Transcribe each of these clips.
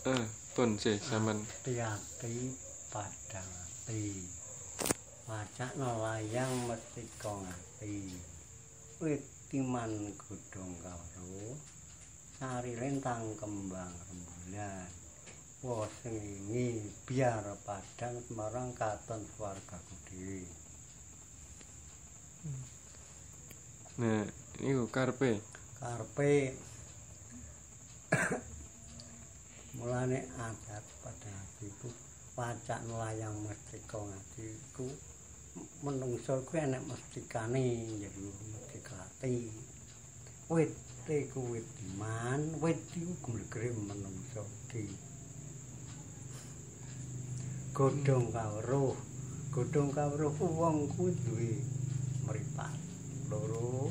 Eh, pun sih sampean. hati-hati padang ati wajak layang mesti kong ati wit timan godhong karo sari lentang kembang rembulan wos ini biar padang semarang katon swarga dhewe Nah, niku karepe. karepe mulane adat pada iku pacak layang mestika ngati iku menungso kuwi enek mestikane jadi mestikati wit iku wit iman wit iku gumlegre menungso iki. Godhong kawruh godhong kawruh wong kuwi duwe mripat. Loro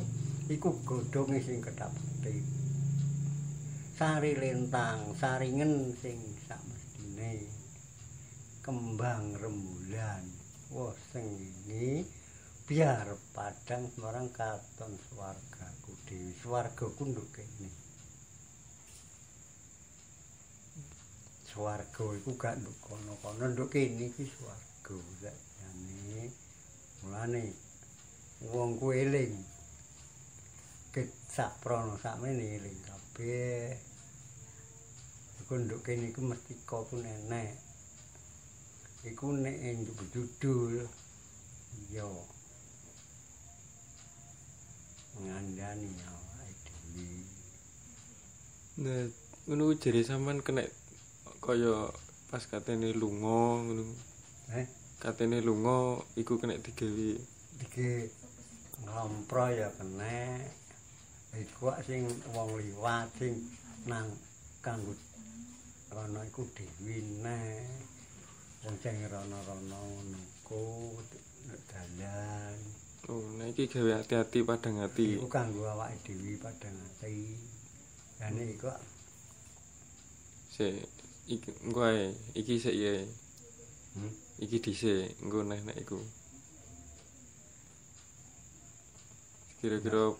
iku godhonge sing kedap sari lentang saringen sing sakmestine. Kembang rembulan. Wah sing ini biar padang semarang katon swarga ku dhewe. Swarga nduk kene swarga iku gak nduk kono-kono nduk kene iki swarga. Sakjane mulane wong ku eling sak prono sakmene eling kabeh. Iku nduk kene iku mesti ku nenek iku nek enjuk judul. Iya. Ngandani awake dhewe. Nah, ngono jere sampean kena kaya pas katene lunga ngono. eh? Katene lunga iku kena digawe iki nglompro ya kena iku sing wong liwat sing nang kanggo rono iku dhewe neh wong sing rono-rono ngono ku nek dalan Oh, nah iki gawe hati-hati padang ati. iku kanggo awake dhewe padang ati jane iku Sik iki engko ae, iki sik ya. hmm, Iki dhisik, engko nek nek iku. Kira-kira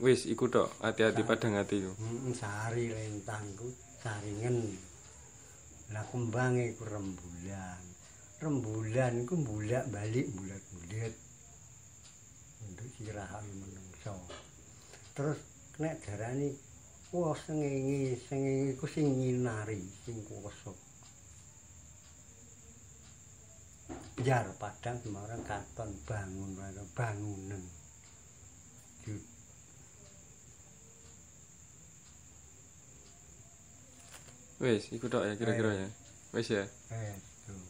wis iku tok, hati-hati padang ati iku. hmm, sari lentang ku saringen. Lah kembange ku rembulan. Rembulan ku bulak balik bulat-bulat. Untuk sirahan menungso. Terus nek darani wah sengenge sengenge ku sing nyinari sing kuwasa biar padang semarang katon bangun bangunan. Jud- Wes, ikut tok ya kira-kira ya. Wes ya. Eh, tuh.